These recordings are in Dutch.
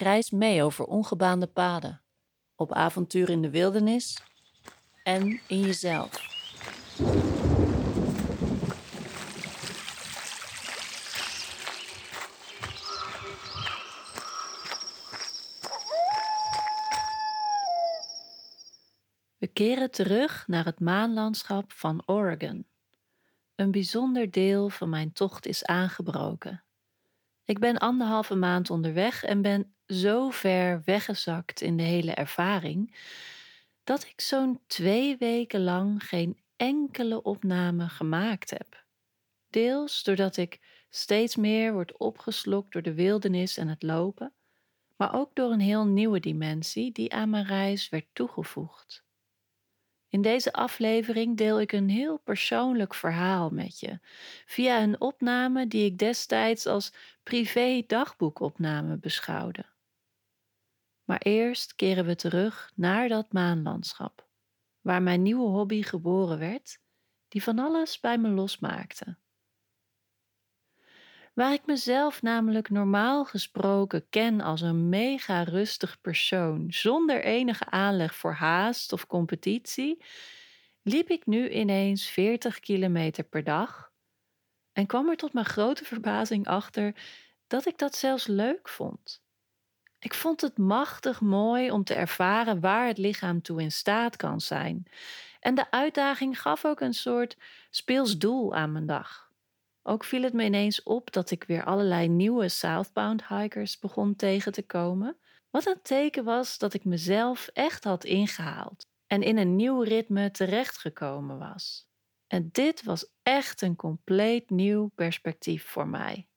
Reis mee over ongebaande paden, op avontuur in de wildernis en in jezelf. We keren terug naar het maanlandschap van Oregon. Een bijzonder deel van mijn tocht is aangebroken. Ik ben anderhalve maand onderweg en ben zo ver weggezakt in de hele ervaring dat ik zo'n twee weken lang geen enkele opname gemaakt heb. Deels doordat ik steeds meer word opgeslokt door de wildernis en het lopen, maar ook door een heel nieuwe dimensie die aan mijn reis werd toegevoegd. In deze aflevering deel ik een heel persoonlijk verhaal met je, via een opname die ik destijds als privé dagboekopname beschouwde. Maar eerst keren we terug naar dat maanlandschap, waar mijn nieuwe hobby geboren werd, die van alles bij me losmaakte. Waar ik mezelf namelijk normaal gesproken ken als een mega rustig persoon, zonder enige aanleg voor haast of competitie, liep ik nu ineens 40 kilometer per dag en kwam er tot mijn grote verbazing achter dat ik dat zelfs leuk vond. Ik vond het machtig mooi om te ervaren waar het lichaam toe in staat kan zijn. En de uitdaging gaf ook een soort speels doel aan mijn dag. Ook viel het me ineens op dat ik weer allerlei nieuwe southbound hikers begon tegen te komen. Wat een teken was dat ik mezelf echt had ingehaald en in een nieuw ritme terechtgekomen was. En dit was echt een compleet nieuw perspectief voor mij.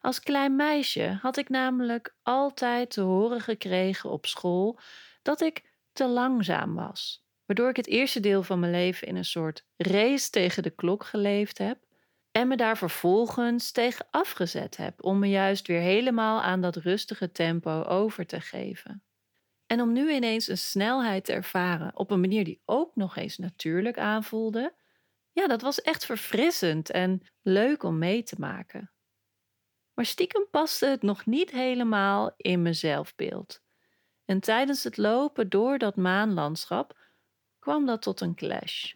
Als klein meisje had ik namelijk altijd te horen gekregen op school dat ik te langzaam was, waardoor ik het eerste deel van mijn leven in een soort race tegen de klok geleefd heb en me daar vervolgens tegen afgezet heb om me juist weer helemaal aan dat rustige tempo over te geven. En om nu ineens een snelheid te ervaren op een manier die ook nog eens natuurlijk aanvoelde, ja, dat was echt verfrissend en leuk om mee te maken. Maar stiekem paste het nog niet helemaal in mijn zelfbeeld. En tijdens het lopen door dat maanlandschap kwam dat tot een clash.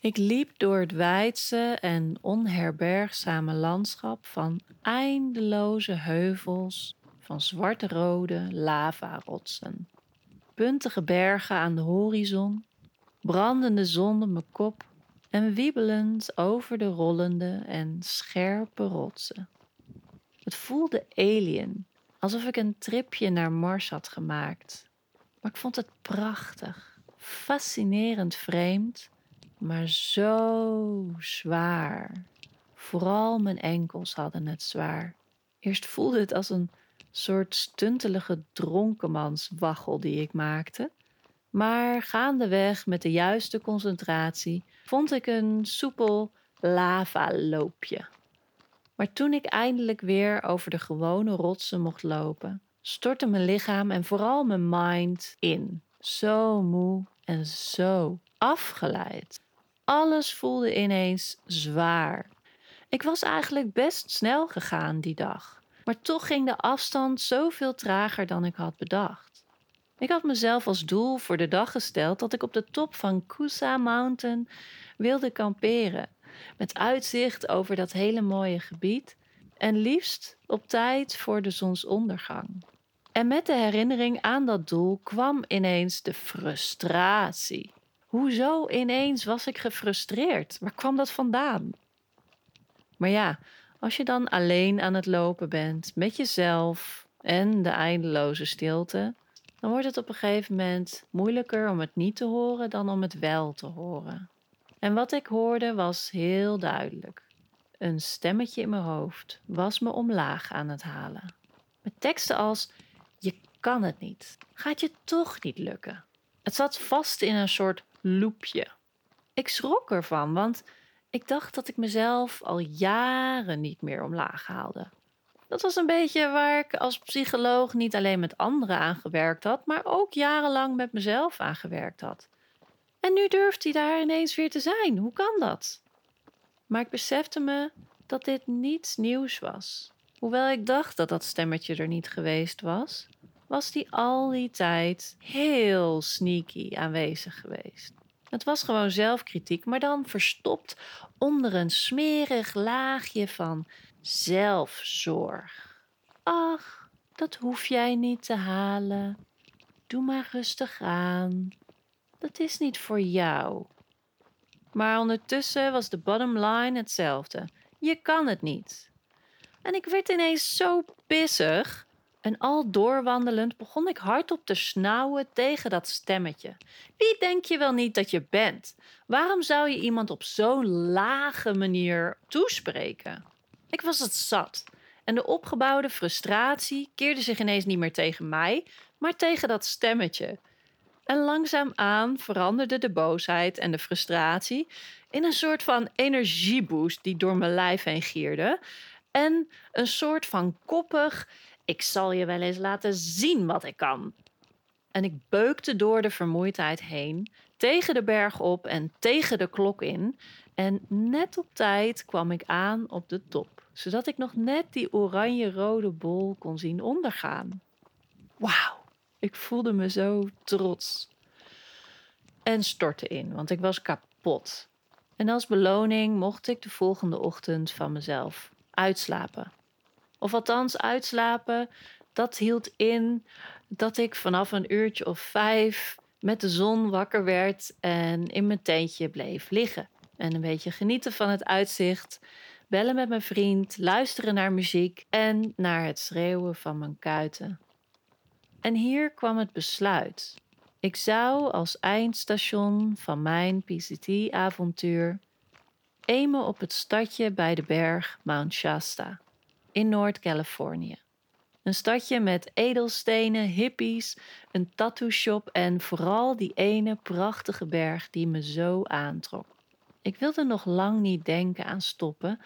Ik liep door het wijdse en onherbergzame landschap van eindeloze heuvels van zwart-rode lavarotsen. Puntige bergen aan de horizon, brandende zon op mijn kop en wiebelend over de rollende en scherpe rotsen. Het voelde alien, alsof ik een tripje naar Mars had gemaakt. Maar ik vond het prachtig, fascinerend vreemd maar zo zwaar. Vooral mijn enkels hadden het zwaar. Eerst voelde het als een soort stuntelige dronkenmanswaggel die ik maakte. Maar gaandeweg met de juiste concentratie vond ik een soepel lavaloopje. Maar toen ik eindelijk weer over de gewone rotsen mocht lopen, stortte mijn lichaam en vooral mijn mind in. Zo moe en zo afgeleid. Alles voelde ineens zwaar. Ik was eigenlijk best snel gegaan die dag, maar toch ging de afstand zoveel trager dan ik had bedacht. Ik had mezelf als doel voor de dag gesteld dat ik op de top van Kusa Mountain wilde kamperen, met uitzicht over dat hele mooie gebied en liefst op tijd voor de zonsondergang. En met de herinnering aan dat doel kwam ineens de frustratie. Hoezo ineens was ik gefrustreerd? Waar kwam dat vandaan? Maar ja, als je dan alleen aan het lopen bent met jezelf en de eindeloze stilte, dan wordt het op een gegeven moment moeilijker om het niet te horen dan om het wel te horen. En wat ik hoorde was heel duidelijk. Een stemmetje in mijn hoofd was me omlaag aan het halen. Met teksten als: Je kan het niet. Gaat je toch niet lukken. Het zat vast in een soort loopje. Ik schrok ervan, want ik dacht dat ik mezelf al jaren niet meer omlaag haalde. Dat was een beetje waar ik als psycholoog niet alleen met anderen aan gewerkt had, maar ook jarenlang met mezelf aan gewerkt had. En nu durft hij daar ineens weer te zijn. Hoe kan dat? Maar ik besefte me dat dit niets nieuws was. Hoewel ik dacht dat dat stemmetje er niet geweest was, was die al die tijd heel sneaky aanwezig geweest. Het was gewoon zelfkritiek, maar dan verstopt onder een smerig laagje van zelfzorg. Ach, dat hoef jij niet te halen. Doe maar rustig aan. Dat is niet voor jou. Maar ondertussen was de bottom line hetzelfde. Je kan het niet. En ik werd ineens zo pissig. En al doorwandelend begon ik hardop te snauwen tegen dat stemmetje. Wie denk je wel niet dat je bent? Waarom zou je iemand op zo'n lage manier toespreken? Ik was het zat. En de opgebouwde frustratie keerde zich ineens niet meer tegen mij, maar tegen dat stemmetje. En langzaamaan veranderde de boosheid en de frustratie in een soort van energieboost die door mijn lijf heen gierde. En een soort van koppig: ik zal je wel eens laten zien wat ik kan. En ik beukte door de vermoeidheid heen, tegen de berg op en tegen de klok in. En net op tijd kwam ik aan op de top, zodat ik nog net die oranje-rode bol kon zien ondergaan. Wauw, ik voelde me zo trots. En stortte in, want ik was kapot. En als beloning mocht ik de volgende ochtend van mezelf uitslapen. Of althans, uitslapen, dat hield in dat ik vanaf een uurtje of vijf met de zon wakker werd en in mijn tentje bleef liggen. En een beetje genieten van het uitzicht, bellen met mijn vriend, luisteren naar muziek en naar het schreeuwen van mijn kuiten. En hier kwam het besluit. Ik zou als eindstation van mijn PCT-avontuur eenmaal op het stadje bij de berg Mount Shasta in Noord-Californië. Een stadje met edelstenen, hippies, een tattoo shop en vooral die ene prachtige berg die me zo aantrok. Ik wilde nog lang niet denken aan stoppen,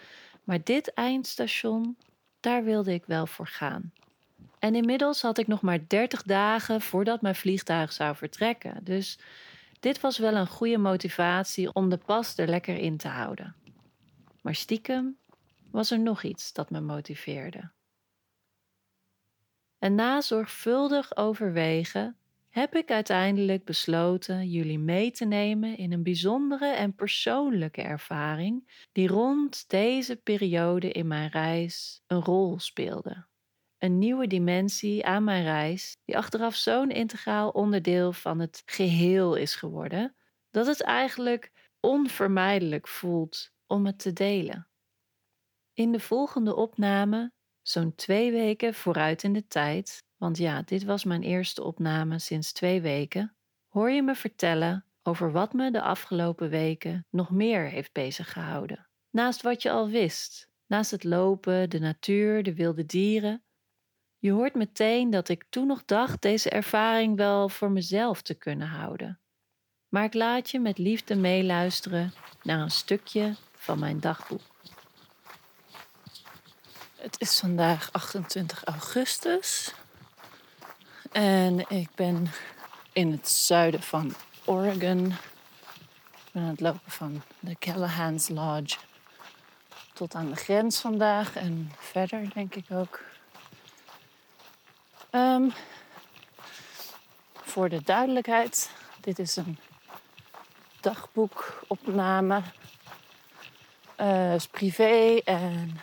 maar dit eindstation, daar wilde ik wel voor gaan. En inmiddels had ik nog maar 30 dagen voordat mijn vliegtuig zou vertrekken. Dus dit was wel een goede motivatie om de pas er lekker in te houden. Maar stiekem was er nog iets dat me motiveerde. En na zorgvuldig overwegen heb ik uiteindelijk besloten jullie mee te nemen in een bijzondere en persoonlijke ervaring die rond deze periode in mijn reis een rol speelde. Een nieuwe dimensie aan mijn reis, die achteraf zo'n integraal onderdeel van het geheel is geworden, dat het eigenlijk onvermijdelijk voelt om het te delen. In de volgende opname, zo'n twee weken vooruit in de tijd, want ja, dit was mijn eerste opname sinds twee weken, hoor je me vertellen over wat me de afgelopen weken nog meer heeft beziggehouden. Naast wat je al wist, naast het lopen, de natuur, de wilde dieren. Je hoort meteen dat ik toen nog dacht deze ervaring wel voor mezelf te kunnen houden. Maar ik laat je met liefde meeluisteren naar een stukje van mijn dagboek. Het is vandaag 28 augustus en ik ben in het zuiden van Oregon. Ik ben aan het lopen van de Callahan's Lodge tot aan de grens vandaag en verder denk ik ook. Um, voor de duidelijkheid, dit is een dagboekopname. Uh, is privé en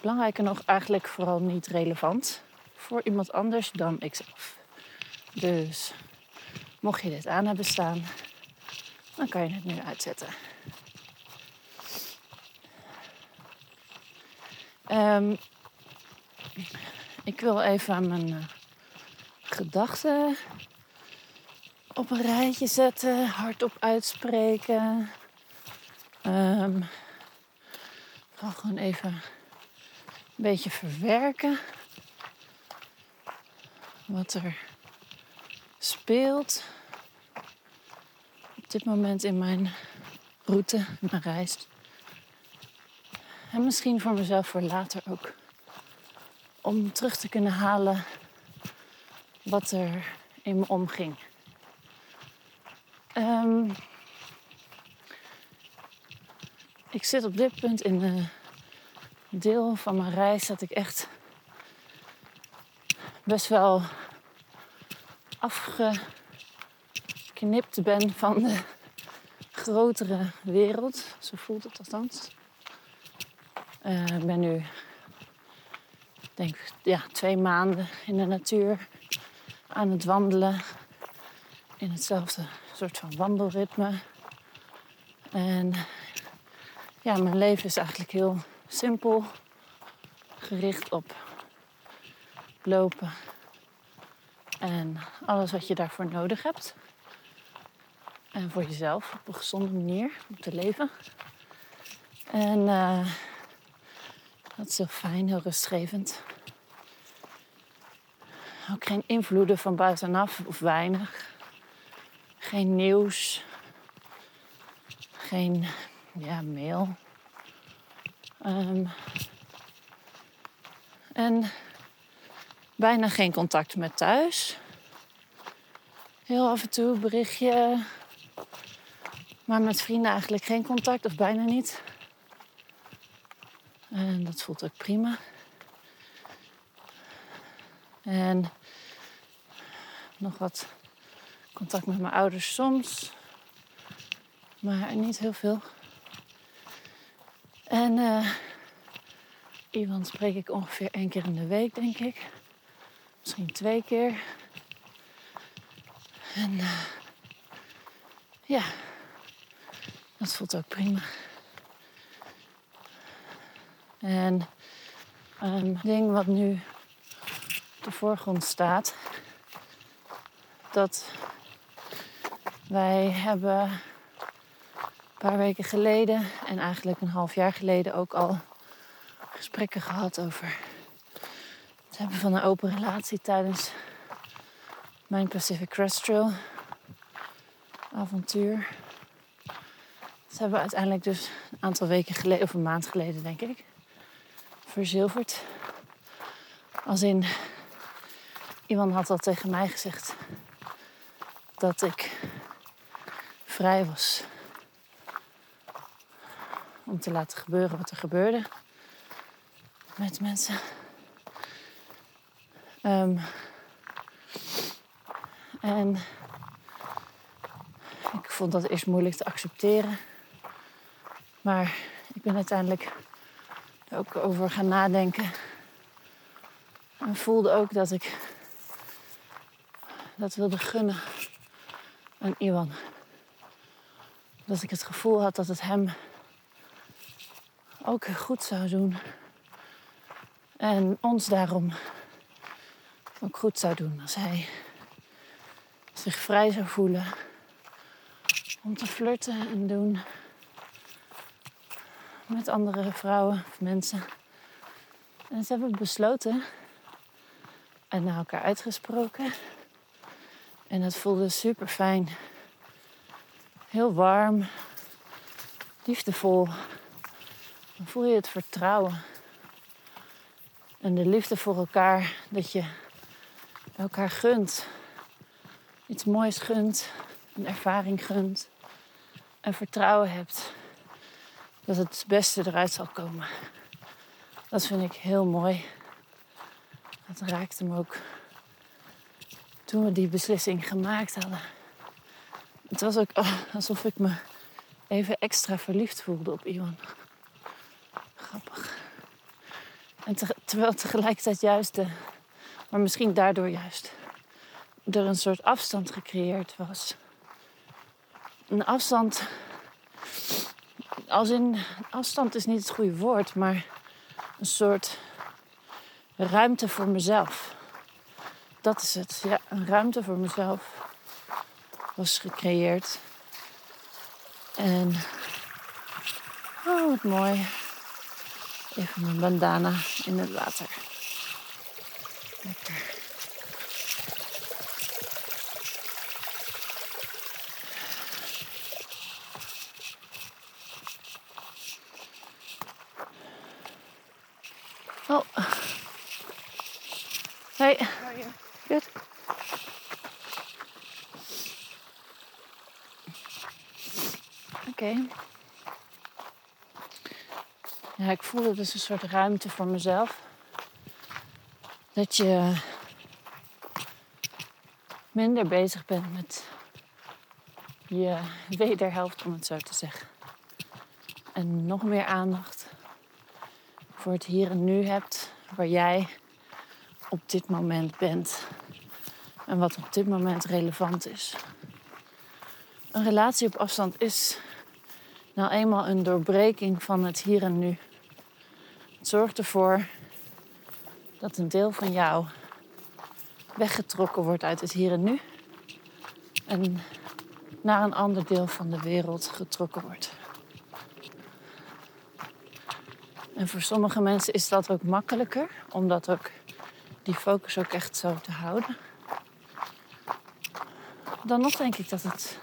belangrijker nog eigenlijk vooral niet relevant voor iemand anders dan ikzelf. Dus mocht je dit aan hebben staan, dan kan je het nu uitzetten. Um, ik wil even mijn uh, gedachten op een rijtje zetten, hardop uitspreken. Um, Vooral gewoon even een beetje verwerken. Wat er speelt op dit moment in mijn route, mijn reis. En misschien voor mezelf voor later ook. Om terug te kunnen halen wat er in me omging. Um, ik zit op dit punt in een deel van mijn reis dat ik echt best wel afgeknipt ben van de grotere wereld. Zo voelt het althans. Uh, ik ben nu, denk ja, twee maanden in de natuur aan het wandelen. In hetzelfde soort van wandelritme. En ja, mijn leven is eigenlijk heel simpel. Gericht op lopen. En alles wat je daarvoor nodig hebt. En voor jezelf op een gezonde manier om te leven. En uh, dat is heel fijn, heel rustgevend. Ook geen invloeden van buitenaf of weinig. Geen nieuws. Geen ja, mail. Um, en bijna geen contact met thuis. Heel af en toe berichtje. Maar met vrienden eigenlijk geen contact of bijna niet. En dat voelt ook prima. En nog wat contact met mijn ouders soms. Maar niet heel veel. En uh, Iwan spreek ik ongeveer één keer in de week, denk ik. Misschien twee keer. En uh, ja, dat voelt ook prima. En een ding wat nu op de voorgrond staat, dat wij hebben paar weken geleden en eigenlijk een half jaar geleden ook al gesprekken gehad over het hebben van een open relatie tijdens mijn Pacific Crest Trail avontuur. Dat hebben uiteindelijk dus een aantal weken geleden, of een maand geleden denk ik, verzilverd. Als in, iemand had al tegen mij gezegd dat ik vrij was om te laten gebeuren wat er gebeurde met mensen. Um, en ik vond dat eerst moeilijk te accepteren. Maar ik ben uiteindelijk ook over gaan nadenken. En voelde ook dat ik dat wilde gunnen aan Iwan. Dat ik het gevoel had dat het hem ook goed zou doen. En ons daarom ook goed zou doen als hij zich vrij zou voelen om te flirten en doen met andere vrouwen of mensen. En dat hebben besloten en naar elkaar uitgesproken. En het voelde super fijn. Heel warm, liefdevol. Dan voel je het vertrouwen. En de liefde voor elkaar, dat je elkaar gunt. Iets moois gunt, een ervaring gunt. En vertrouwen hebt dat het beste eruit zal komen. Dat vind ik heel mooi. Dat raakte me ook toen we die beslissing gemaakt hadden. Het was ook alsof ik me even extra verliefd voelde op Iwan. En terwijl tegelijkertijd juist, de, maar misschien daardoor juist, er een soort afstand gecreëerd was. Een afstand, als in, afstand is niet het goede woord, maar een soort ruimte voor mezelf. Dat is het, ja, een ruimte voor mezelf was gecreëerd. En, oh wat mooi. Even mijn bandana in het water. Lekker. Oh. Hey. Good. Oké. Ja, ik voelde dus een soort ruimte voor mezelf. Dat je minder bezig bent met je wederhelft, om het zo te zeggen. En nog meer aandacht voor het hier en nu hebt, waar jij op dit moment bent. En wat op dit moment relevant is. Een relatie op afstand is nou eenmaal een doorbreking van het hier en nu. Het zorgt ervoor dat een deel van jou weggetrokken wordt uit het hier en nu. En naar een ander deel van de wereld getrokken wordt. En voor sommige mensen is dat ook makkelijker, om dat ook, die focus ook echt zo te houden. Dan nog denk ik dat het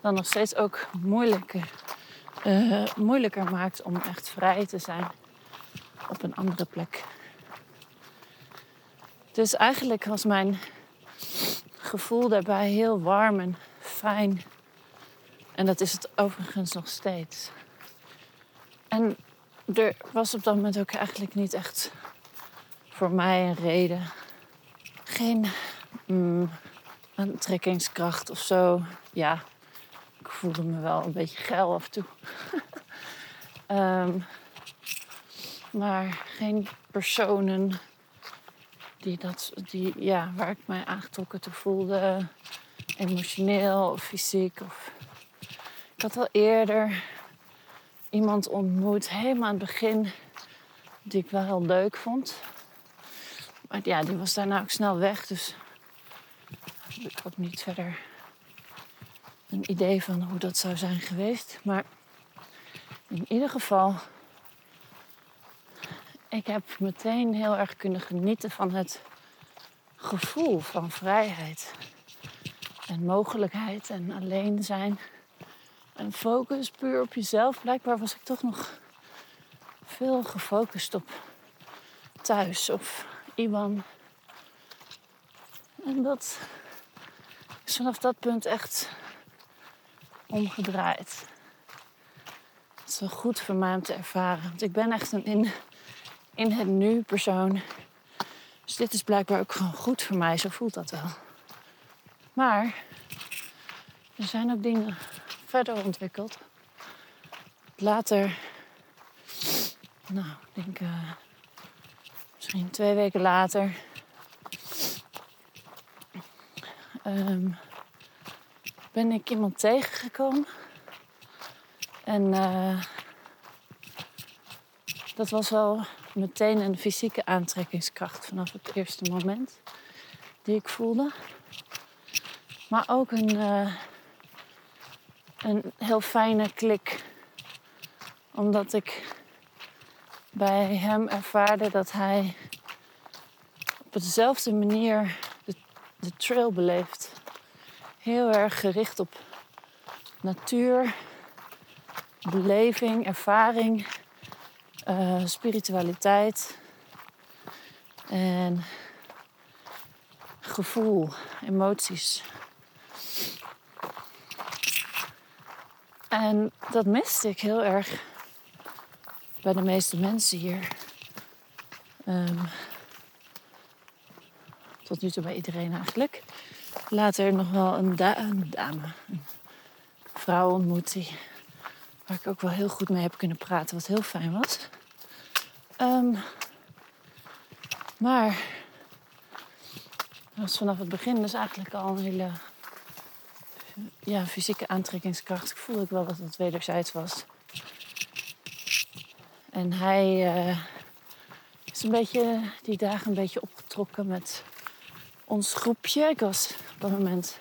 dan nog steeds ook moeilijker, uh, moeilijker maakt om echt vrij te zijn op een andere plek. Dus eigenlijk was mijn gevoel daarbij heel warm en fijn. En dat is het overigens nog steeds. En er was op dat moment ook eigenlijk niet echt voor mij een reden. Geen mm, aantrekkingskracht of zo. Ja, ik voelde me wel een beetje geil af en toe. um, maar geen personen die dat, die, ja, waar ik mij aangetrokken te voelde. Emotioneel of fysiek. Of... Ik had al eerder iemand ontmoet, helemaal aan het begin, die ik wel heel leuk vond. Maar ja, die was daarna ook snel weg, dus ik had niet verder een idee van hoe dat zou zijn geweest. Maar in ieder geval, ik heb meteen heel erg kunnen genieten van het gevoel van vrijheid en mogelijkheid en alleen zijn en focus puur op jezelf. Blijkbaar was ik toch nog veel gefocust op thuis of Iwan. En dat is vanaf dat punt echt omgedraaid. Het is wel goed voor mij om te ervaren. Want ik ben echt een in, in het nu persoon. Dus dit is blijkbaar ook gewoon goed voor mij. Zo voelt dat wel. Maar er zijn ook dingen verder ontwikkeld. Later, nou, ik denk uh, misschien twee weken later, um, ben ik iemand tegengekomen. En uh, dat was wel meteen een fysieke aantrekkingskracht vanaf het eerste moment die ik voelde. Maar ook een, uh, een heel fijne klik. Omdat ik bij hem ervaarde dat hij op dezelfde manier de, de trail beleeft. Heel erg gericht op natuur, beleving, ervaring, uh, spiritualiteit en gevoel, emoties. En dat miste ik heel erg bij de meeste mensen hier. Um, tot nu toe bij iedereen eigenlijk. Later nog wel een, een dame, een vrouw ontmoet die, waar ik ook wel heel goed mee heb kunnen praten, wat heel fijn was. Um, maar dat was vanaf het begin dus eigenlijk al een hele ja, fysieke aantrekkingskracht. Ik voelde ik wel dat het wederzijds was. En hij uh, is een beetje die dagen een beetje opgetrokken met ons groepje. Ik was op dat moment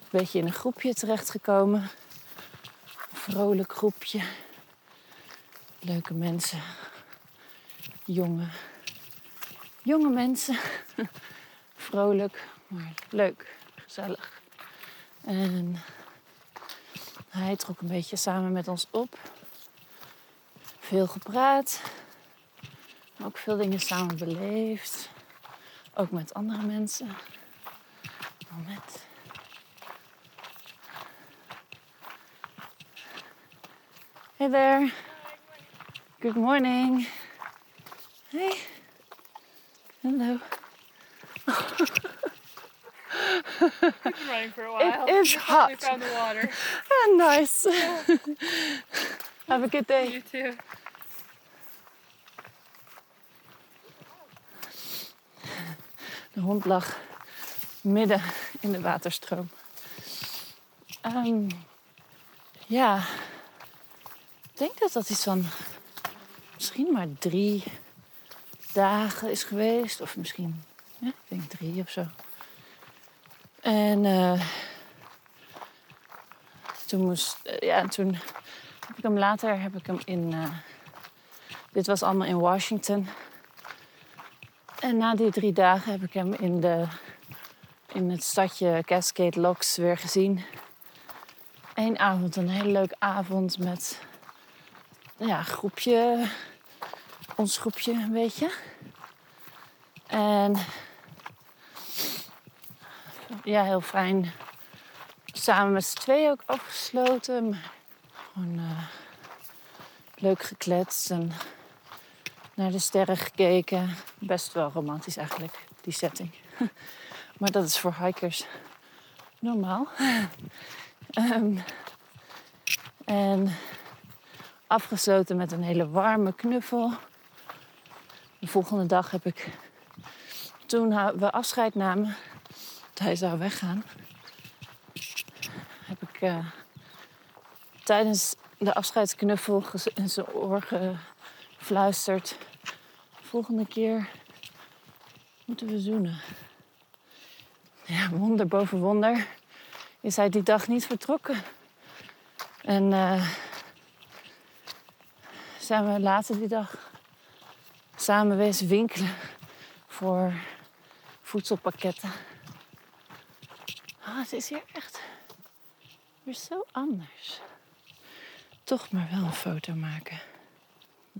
een beetje in een groepje terechtgekomen. Vrolijk groepje. Leuke mensen. jonge, jonge mensen. Vrolijk, maar leuk, gezellig. En hij trok een beetje samen met ons op. Veel gepraat, ook veel dingen samen beleefd. Ook met andere mensen. Hey there. Good morning. Hey. Hello. Been running for a while. It is We hot. found the water. Ah, nice. Have a good day. You too. De hond lag midden in de waterstroom. Ehm, ja, denk dat dat iets van misschien maar drie dagen is geweest. Of misschien, ja, ik denk drie of zo. En eh, toen moest, eh, ja, toen heb ik hem later, heb ik hem in, eh, dit was allemaal in Washington. En na die drie dagen heb ik hem in, de, in het stadje Cascade Locks weer gezien. Eén avond, een hele leuke avond met ja, groepje, ons groepje een beetje. En ja, heel fijn. Samen met z'n tweeën ook afgesloten. Gewoon eh, leuk gekletst en naar de sterren gekeken. Best wel romantisch eigenlijk, die setting. Maar dat is voor hikers normaal. Ehm, en afgesloten met een hele warme knuffel. De volgende dag heb ik, toen we afscheid namen, dat hij zou weggaan, heb ik eh, tijdens de afscheidsknuffel in zijn oor gefluisterd. Volgende keer moeten we zoenen. Ja, wonder boven wonder is hij die dag niet vertrokken. En eh, zijn we later die dag samen wezen winkelen voor voedselpakketten. Ah, het is hier echt weer zo anders. Toch maar wel een foto maken.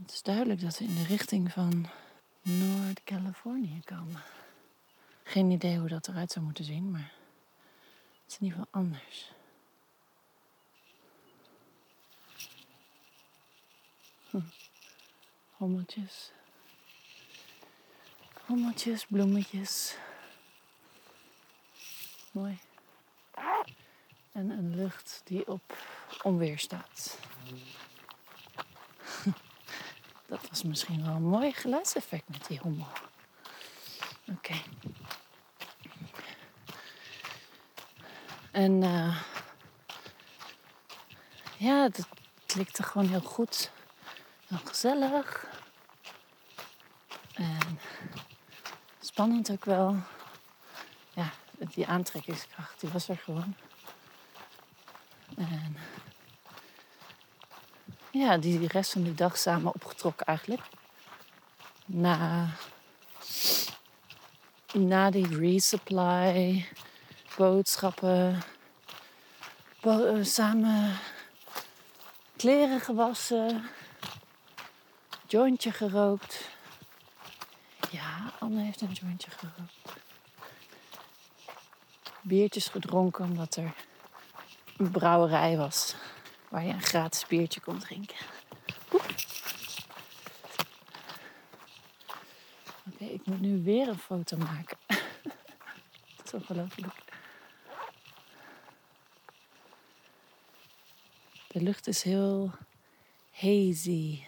Het is duidelijk dat we in de richting van Noord-Californië komen. Geen idee hoe dat eruit zou moeten zien, maar het is in ieder geval anders. Hm. Hommeltjes. Hommeltjes, bloemetjes. Mooi. En een lucht die op onweer staat. Dat was misschien wel een mooi geluidseffect met die hommel. Oké. En eh, ja, het klikte gewoon heel goed. Heel gezellig. En spannend ook wel. Ja, die aantrekkingskracht, die was er gewoon. En ja, die, rest van die dag samen opgetrokken eigenlijk. Na, na die resupply, boodschappen, bo- eh, samen kleren gewassen, jointje gerookt. Ja, Anne heeft een jointje gerookt. Biertjes gedronken omdat er een brouwerij was waar je een gratis biertje kon drinken. Oké, ik moet nu weer een foto maken. Dat is ongelooflijk. De lucht is heel hazy.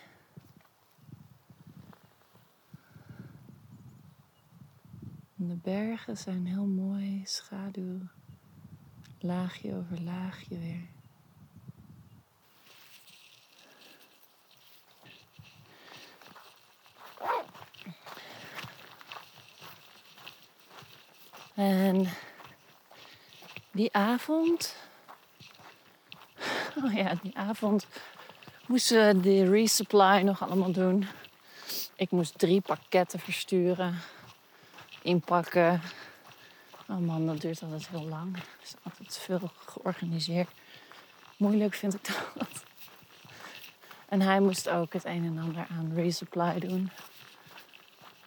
De bergen zijn heel mooi, schaduw, laagje over laagje weer. En die avond. Oh ja, die avond moesten we de resupply nog allemaal doen. Ik moest drie pakketten versturen, inpakken. Oh man, dat duurt altijd heel lang. Er is altijd veel georganiseerd. Moeilijk vind ik dat. En hij moest ook het een en ander aan resupply doen.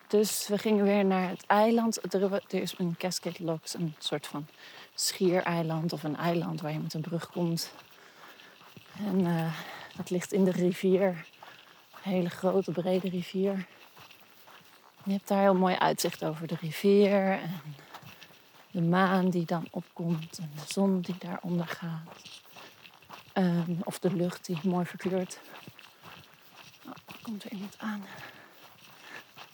Dus we gingen weer naar het eiland. Er, is een Cascade Locks, een soort van schiereiland of een eiland waar je met een brug komt. En eh, dat ligt in de rivier. Een hele grote, brede rivier. Je hebt daar heel mooi uitzicht over de rivier. En de maan die dan opkomt. En de zon die daar ondergaat. Ehm, of de lucht die mooi verkleurt. Oh, er komt er iemand aan.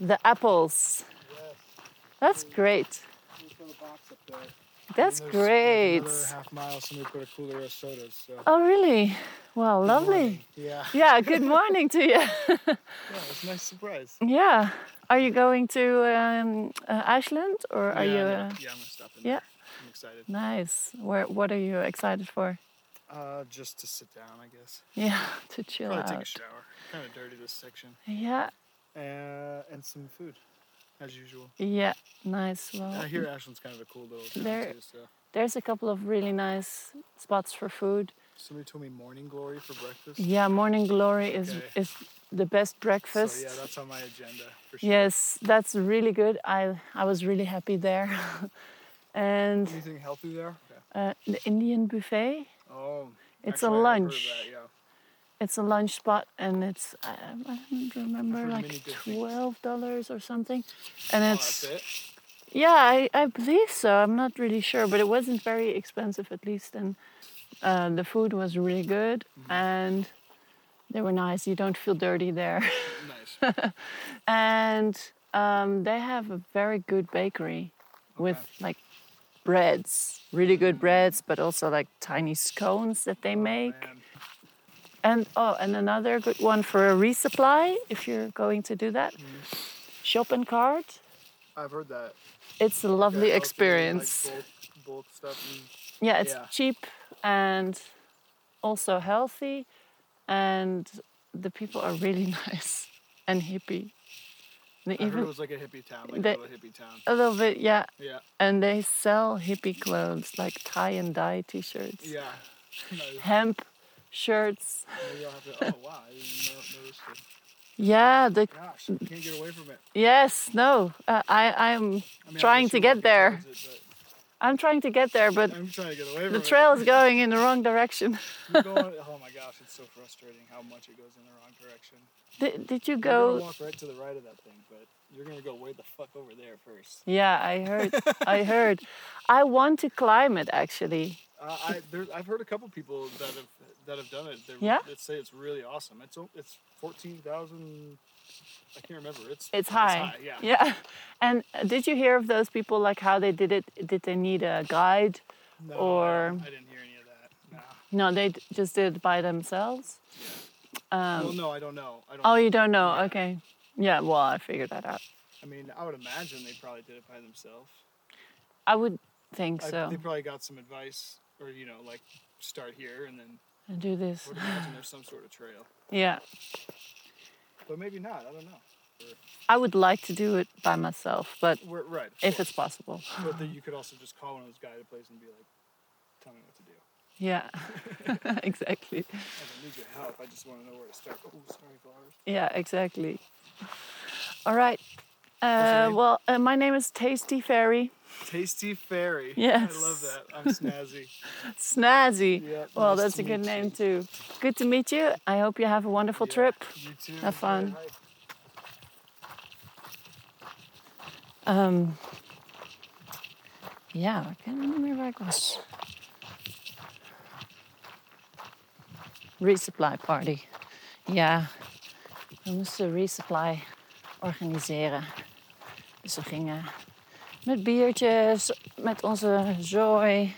The apples. Yes. That's great. We put a box up there. That's great. Half mile, somebody put a cooler of sodas. So. Oh, really? Well, Good lovely. Yeah. Yeah, good morning to you. Yeah, it's a nice surprise. yeah. Are you going to um, uh, Iceland or are yeah, you? yeah, Uh, yeah, I'm gonna stop in. yeah. there. I'm excited. nice. Where? What are you excited for? Uh, just to sit down, I guess. Yeah, to chill Probably take a shower. Kind of dirty this section. Yeah, Uh, and some food, as usual. yeah, nice. Well, I hear Ashland's kind of a cool little town There- too. So there's a couple of really nice spots for food. somebody told me Morning Glory for breakfast. Yeah, Morning Glory is Okay. is the best breakfast. So yeah, that's on my agenda for sure. Yes, that's really good. I I was really happy there. and Anything healthy there? Okay. uh, the Indian buffet. Oh. It's a I have heard of lunch. that, yeah. It's a lunch spot, and it's I, I don't remember like twelve dollars or something. And Oh, it's it. yeah, I, I believe so. I'm not really sure, but it wasn't very expensive at least, and uh, the food was really good, Mm-hmm. and they were nice. You don't feel dirty there, Nice. and um, they have a very good bakery with like breads, really good breads, but also like tiny scones that they make. Oh, Man. And oh, and another good one for a resupply if you're going to do that. Shop and cart. I've heard that. It's a lovely Yeah, healthy, like experience. bulk, bulk stuff. And yeah, it's yeah. cheap and also healthy, and the people are really nice and hippie. They I heard it was like a hippie town, like they- a little hippie town. a little bit, yeah. Yeah. And they sell hippie clothes like tie and dye T-shirts, Yeah. nice. hemp shirts. Maybe I'll have to. Oh wow, I didn't notice it. Yeah, the Gosh, you can't get away from it. yes, no. Uh, I I'm I mean, Trying to get there. it, I'm trying to get there, but but I'm trying to get away from the trail is going in the wrong direction. Going, oh my gosh, it's so frustrating how much it goes in the wrong direction. Did, did you go? walk right to the right of that thing, but you're gonna go way the fuck over there first. Yeah, I heard. I heard. I want to climb it actually. Uh, I there, I've heard a couple people that have that have done it. They're, Yeah? That say it's really awesome. It's it's fourteen thousand. I can't remember. It's It's high. yeah. Yeah. And did you hear of those people? Like how they did it? Did they need a guide? No, Or- I didn't hear any of that. No. No, they just did it by themselves. Um, well, no, I don't know. I don't. oh, you don't know? Yeah. Okay. Yeah. Well, I figured that out. I mean, I would imagine they probably did it by themselves. I would think I, so. they probably got some advice, or you know, like start here and then. And do I this. would imagine there's some sort of trail, Yeah. but maybe not. I don't know. I would like to do it by myself, but We're, right. if course. it's possible. But then you could also just call one of those guided places and be like, "Tell me what to do." Yeah. exactly. I don't need your help. I just want to know where to start. Oh, sorry, flowers. Yeah, exactly. All right. Uh, well, uh, my name is Tasty Fairy. Tasty Fairy. Yes. I love that. I'm snazzy. Snazzy. Yeah, well, nice that's a good name you. too. Good to meet you. I hope you have a wonderful Yeah, trip. You too. Have fun. Um, ik weet niet meer waar ik was. Resupply party. Ja, we moesten resupply organiseren. Dus we gingen met biertjes, met onze zooi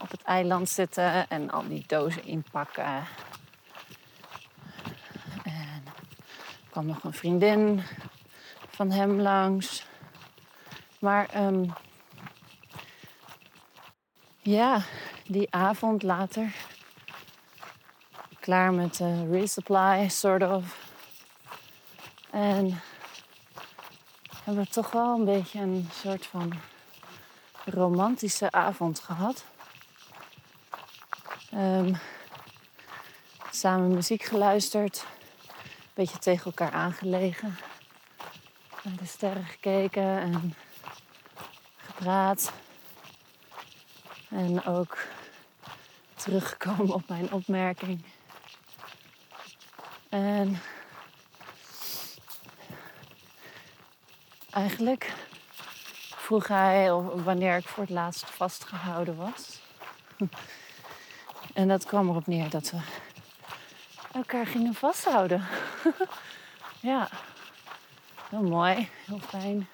op het eiland zitten en al die dozen inpakken. En er kwam nog een vriendin van hem langs. Maar ehm, ja, die avond later. Klaar met de resupply, sort of. En hebben toch wel een beetje een soort van romantische avond gehad. Ehm, samen muziek geluisterd, een beetje tegen elkaar aangelegen, naar de sterren gekeken en gepraat. En ook teruggekomen op mijn opmerking. En eigenlijk vroeg hij of- wanneer ik voor het laatst vastgehouden was. En dat kwam erop neer dat we elkaar gingen vasthouden. Ja, heel mooi, heel fijn.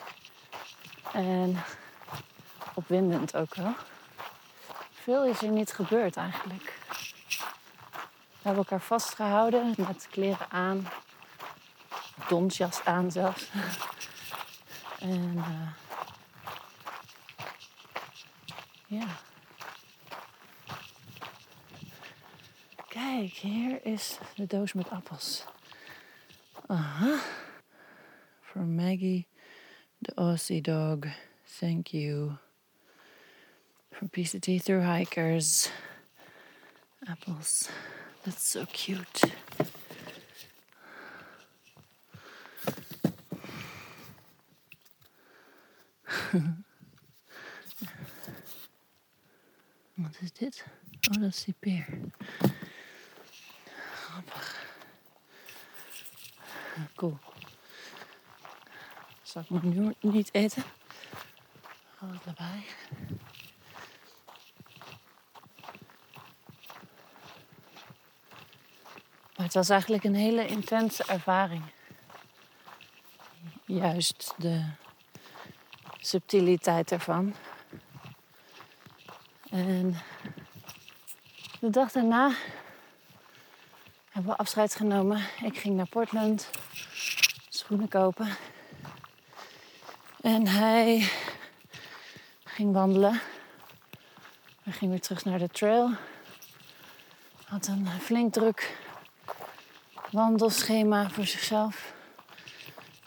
En opwindend ook wel. Veel is er niet gebeurd eigenlijk. We hebben elkaar vastgehouden met kleren aan. Donsjas aan zelfs. En eh, ja. Kijk, hier is de doos met appels. Aha. For Maggie, the Aussie dog. Thank you. From PCT through hikers. Apples. That's so cute. Wat is dit? Oh, dat is die peer. Grappig. Cool. Zal ik hem nu niet eten? Hou het erbij. Maar het was eigenlijk een hele intense ervaring. Juist de subtiliteit ervan. En de dag daarna hebben we afscheid genomen. Ik ging naar Portland schoenen kopen. En hij ging wandelen. Hij ging weer terug naar de trail. Had een flink druk wandelschema voor zichzelf.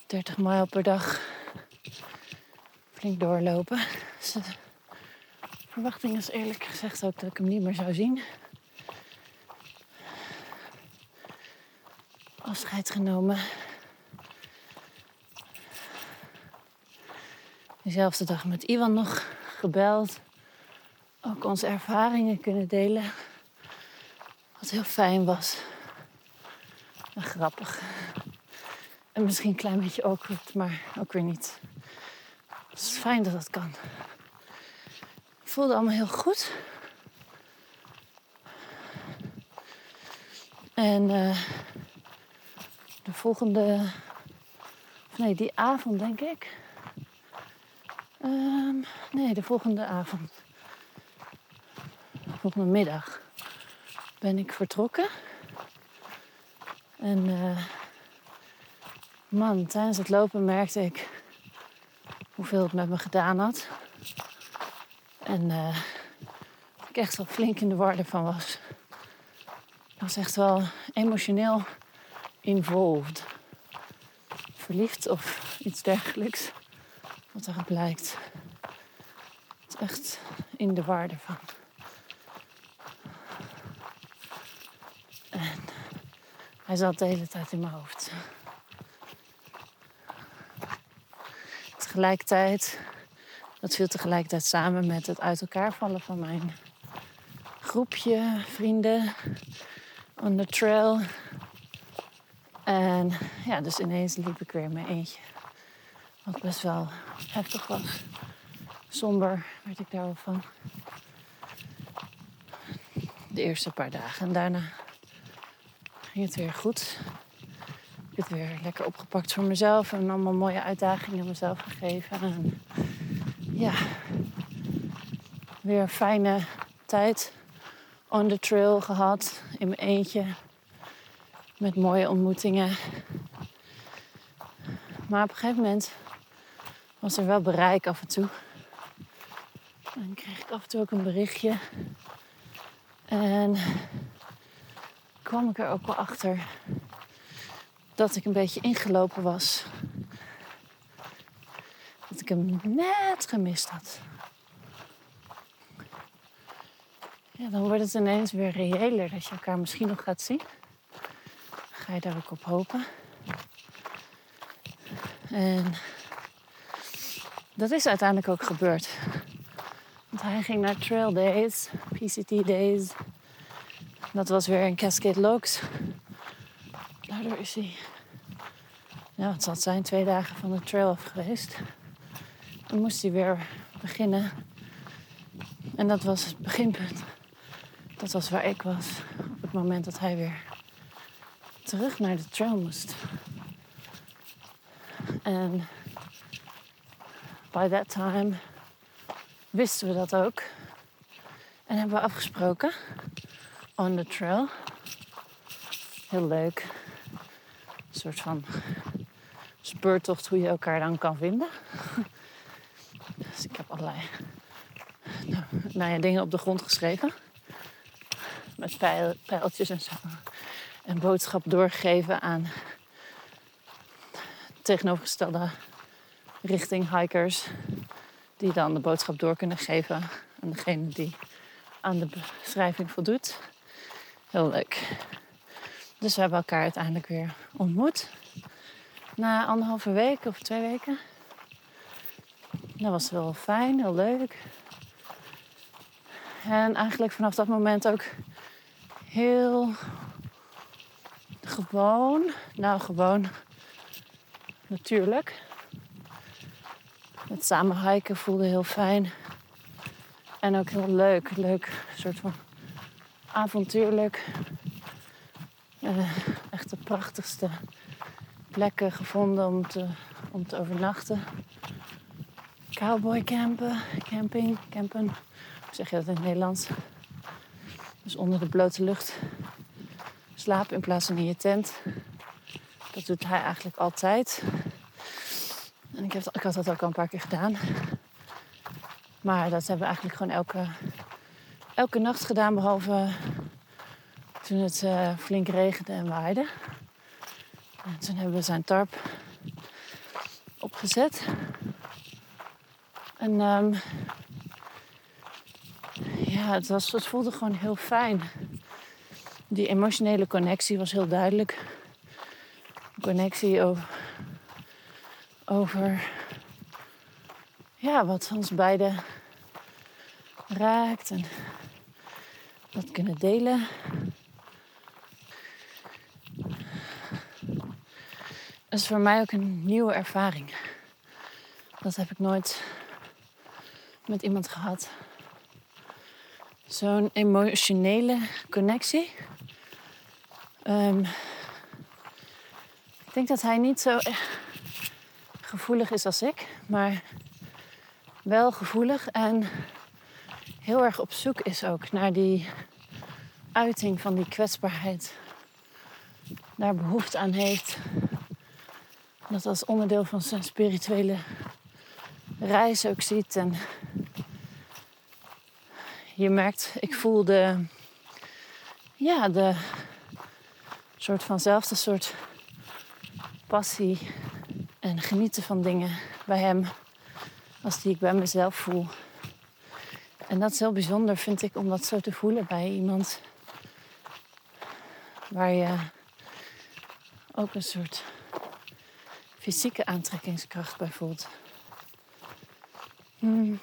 30 mijl per dag. Doorlopen. De verwachting is eerlijk gezegd ook dat ik hem niet meer zou zien. Afscheid genomen. Diezelfde dag met Iwan nog gebeld. Ook onze ervaringen kunnen delen. Wat heel fijn was. En grappig. En misschien een klein beetje awkward, maar ook weer niet. Het is fijn dat dat kan. Voelde allemaal heel goed. En eh, de volgende... Nee, die avond denk ik. Ehm, nee, de volgende avond. Volgende middag ben ik vertrokken. En eh, man, tijdens het lopen merkte ik hoeveel het met me gedaan had. En dat ik echt wel flink in de war ervan was. Ik was echt wel emotioneel involved. Verliefd of iets dergelijks. Wat eruit blijkt. Het is echt in de war ervan. En hij zat de hele tijd in mijn hoofd. Tegelijkertijd, dat viel tegelijkertijd samen met het uit elkaar vallen van mijn groepje vrienden on the trail. En ja, dus ineens liep ik weer mijn eentje. Wat best wel heftig was. Somber werd ik daar wel van. De eerste paar dagen. En daarna ging het weer goed. Het weer lekker opgepakt voor mezelf. En allemaal mooie uitdagingen mezelf gegeven. En ja, weer een fijne tijd on the trail gehad. In mijn eentje. Met mooie ontmoetingen. Maar op een gegeven moment was er wel bereik af en toe. En dan kreeg ik af en toe ook een berichtje. En kwam ik er ook wel achter dat ik een beetje ingelopen was Dat ik hem net gemist had. Ja, dan wordt het ineens weer reëler dat je elkaar misschien nog gaat zien. Ga je daar ook op hopen. En dat is uiteindelijk ook gebeurd. Want hij ging naar Trail Days, PCT Days. Dat was weer in Cascade Locks. Daardoor is hij, ja, het zal zijn, twee dagen van de trail af geweest. Dan moest hij weer beginnen. En dat was het beginpunt. Dat was waar ik was op het moment dat hij weer terug naar de trail moest. En by that time wisten we dat ook. En hebben we afgesproken on the trail. Heel leuk. Soort van speurtocht hoe je elkaar dan kan vinden. Dus ik heb allerlei nou, nou dingen op de grond geschreven. Met pijl, pijltjes en zo. En boodschap doorgegeven aan tegenovergestelde richting hikers. Die dan de boodschap door kunnen geven aan degene die aan de beschrijving voldoet. Heel leuk. Dus we hebben elkaar uiteindelijk weer ontmoet. Na anderhalve week of twee weken. Dat was wel fijn, heel leuk. En eigenlijk vanaf dat moment ook heel gewoon. Nou, gewoon natuurlijk. Het samen hiken voelde heel fijn. En ook heel leuk. Leuk, soort van avontuurlijk. Uh, echt de prachtigste plekken gevonden om te, om te overnachten. Cowboy campen, camping, campen. Hoe zeg je dat in het Nederlands? Dus onder de blote lucht slapen in plaats van in je tent. Dat doet hij eigenlijk altijd. En ik, heb, ik had dat ook al een paar keer gedaan. Maar dat hebben we eigenlijk gewoon elke, elke nacht gedaan, behalve toen het uh, flink regende en waaide. En toen hebben we zijn tarp opgezet. En um, ja, het, was, het voelde gewoon heel fijn. Die emotionele connectie was heel duidelijk. Connectie over, over ja, wat ons beiden raakt en dat kunnen delen. Is voor mij ook een nieuwe ervaring. Dat heb ik nooit met iemand gehad. Zo'n emotionele connectie. Um, ik denk dat hij niet zo gevoelig is als ik, maar wel gevoelig en heel erg op zoek is ook naar die uiting van die kwetsbaarheid. Daar behoefte aan heeft. Dat als onderdeel van zijn spirituele reis ook ziet. En je merkt, ik voel de, ja, de soort vanzelfde soort passie en genieten van dingen bij hem als die ik bij mezelf voel. En dat is heel bijzonder, vind ik, om dat zo te voelen bij iemand waar je ook een soort fysieke aantrekkingskracht bij voelt. Hmm.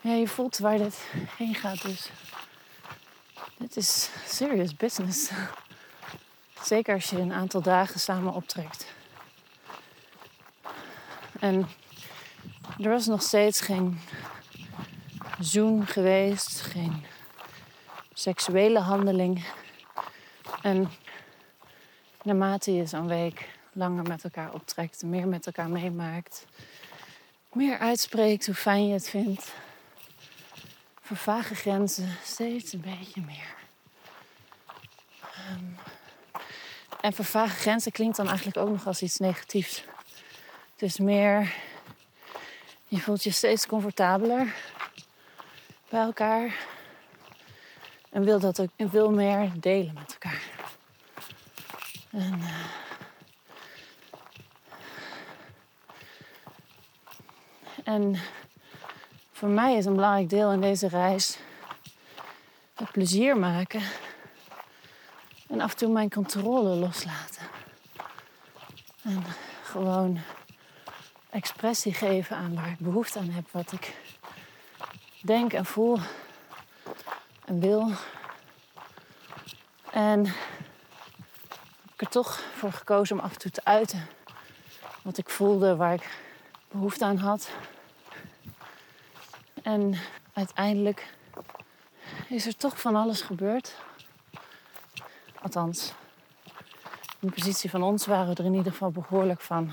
Ja, je voelt waar dit heen gaat, dus dit is serious business. Zeker als je een aantal dagen samen optrekt. En er was nog steeds geen zoen geweest, geen seksuele handeling. En naarmate je zo'n week langer met elkaar optrekt, meer met elkaar meemaakt, meer uitspreekt hoe fijn je het vindt, vervagen grenzen steeds een beetje meer. Um, en vervagen grenzen klinkt dan eigenlijk ook nog als iets negatiefs. Het is meer, je voelt je steeds comfortabeler bij elkaar. En wil dat ook en wil meer delen met elkaar. En, uh, En voor mij is een belangrijk deel in deze reis het plezier maken en af en toe mijn controle loslaten. En gewoon expressie geven aan waar ik behoefte aan heb, wat ik denk en voel en wil. En heb ik er toch voor gekozen om af en toe te uiten wat ik voelde, waar ik behoefte aan had. En uiteindelijk is er toch van alles gebeurd. Althans, in de positie van ons waren we er in ieder geval behoorlijk van,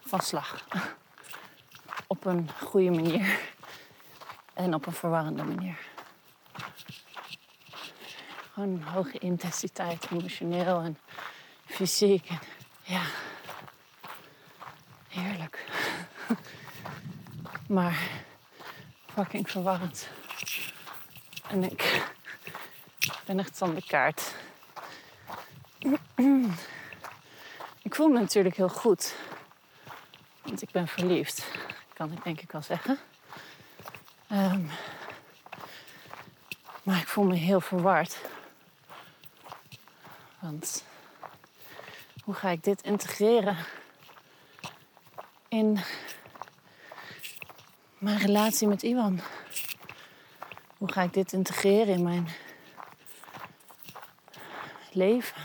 van slag. Op een goede manier en op een verwarrende manier. Gewoon hoge intensiteit, emotioneel en fysiek. En ja, Maar fucking verwarrend. En ik ben echt van de kaart. Ik voel me natuurlijk heel goed. Want ik ben verliefd. Kan ik denk ik wel zeggen. Ehm, maar ik voel me heel verward. Want hoe ga ik dit integreren in mijn relatie met Iwan? Hoe ga ik dit integreren in mijn leven?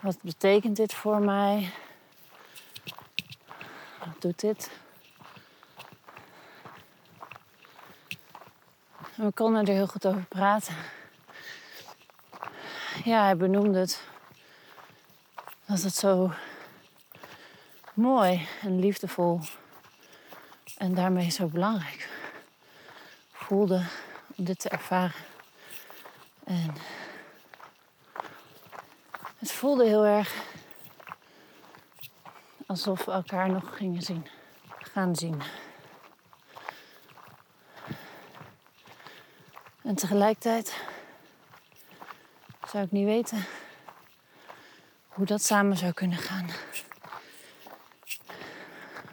Wat betekent dit voor mij? Wat doet dit? We konden er heel goed over praten. Ja, hij benoemde het. Dat het zo mooi en liefdevol en daarmee zo belangrijk voelde om dit te ervaren. En het voelde heel erg alsof we elkaar nog gingen zien, gaan zien. En tegelijkertijd zou ik niet weten hoe dat samen zou kunnen gaan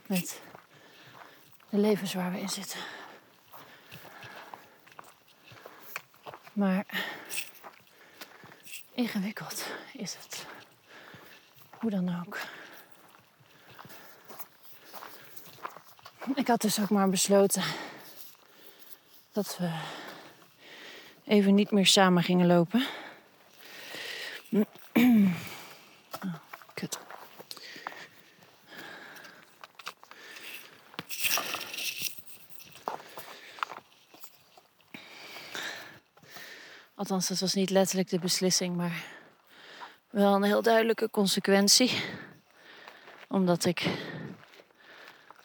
met de levens waar we in zitten. Maar ingewikkeld is het. Hoe dan ook. Ik had dus ook maar besloten dat we even niet meer samen gingen lopen. Oh, kut. Althans, dat was niet letterlijk de beslissing, maar wel een heel duidelijke consequentie. Omdat ik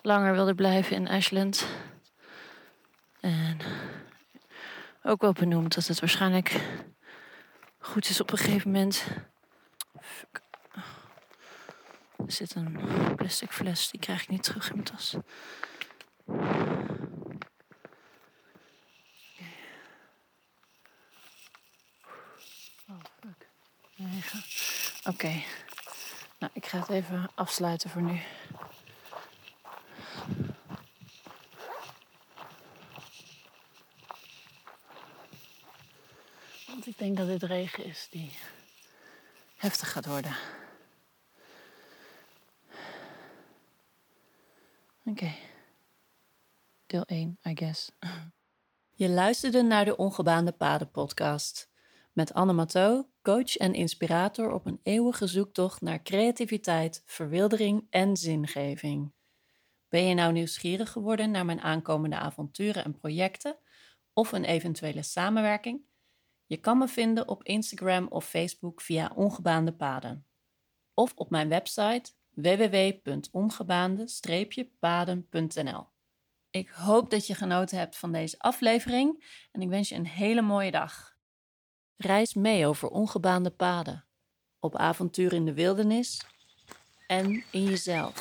langer wilde blijven in Ashland. En ook wel benoemd dat het waarschijnlijk goed is op een gegeven moment. Fuck. Er zit een plastic fles, die krijg ik niet terug in mijn tas. Oké. Nou, ik ga het even afsluiten voor nu. Want ik denk dat dit regen is die heftig gaat worden. Oké. Deel 1, I guess. Je luisterde naar de Ongebaande Paden podcast met Anne Matteau coach en inspirator op een eeuwige zoektocht naar creativiteit, verwildering en zingeving. Ben je nou nieuwsgierig geworden naar mijn aankomende avonturen en projecten of een eventuele samenwerking? Je kan me vinden op Instagram of Facebook via Ongebaande Paden. Of op mijn website www.ongebaande-paden.nl. Ik hoop dat je genoten hebt van deze aflevering en ik wens je een hele mooie dag. Reis mee over ongebaande paden, op avontuur in de wildernis en in jezelf.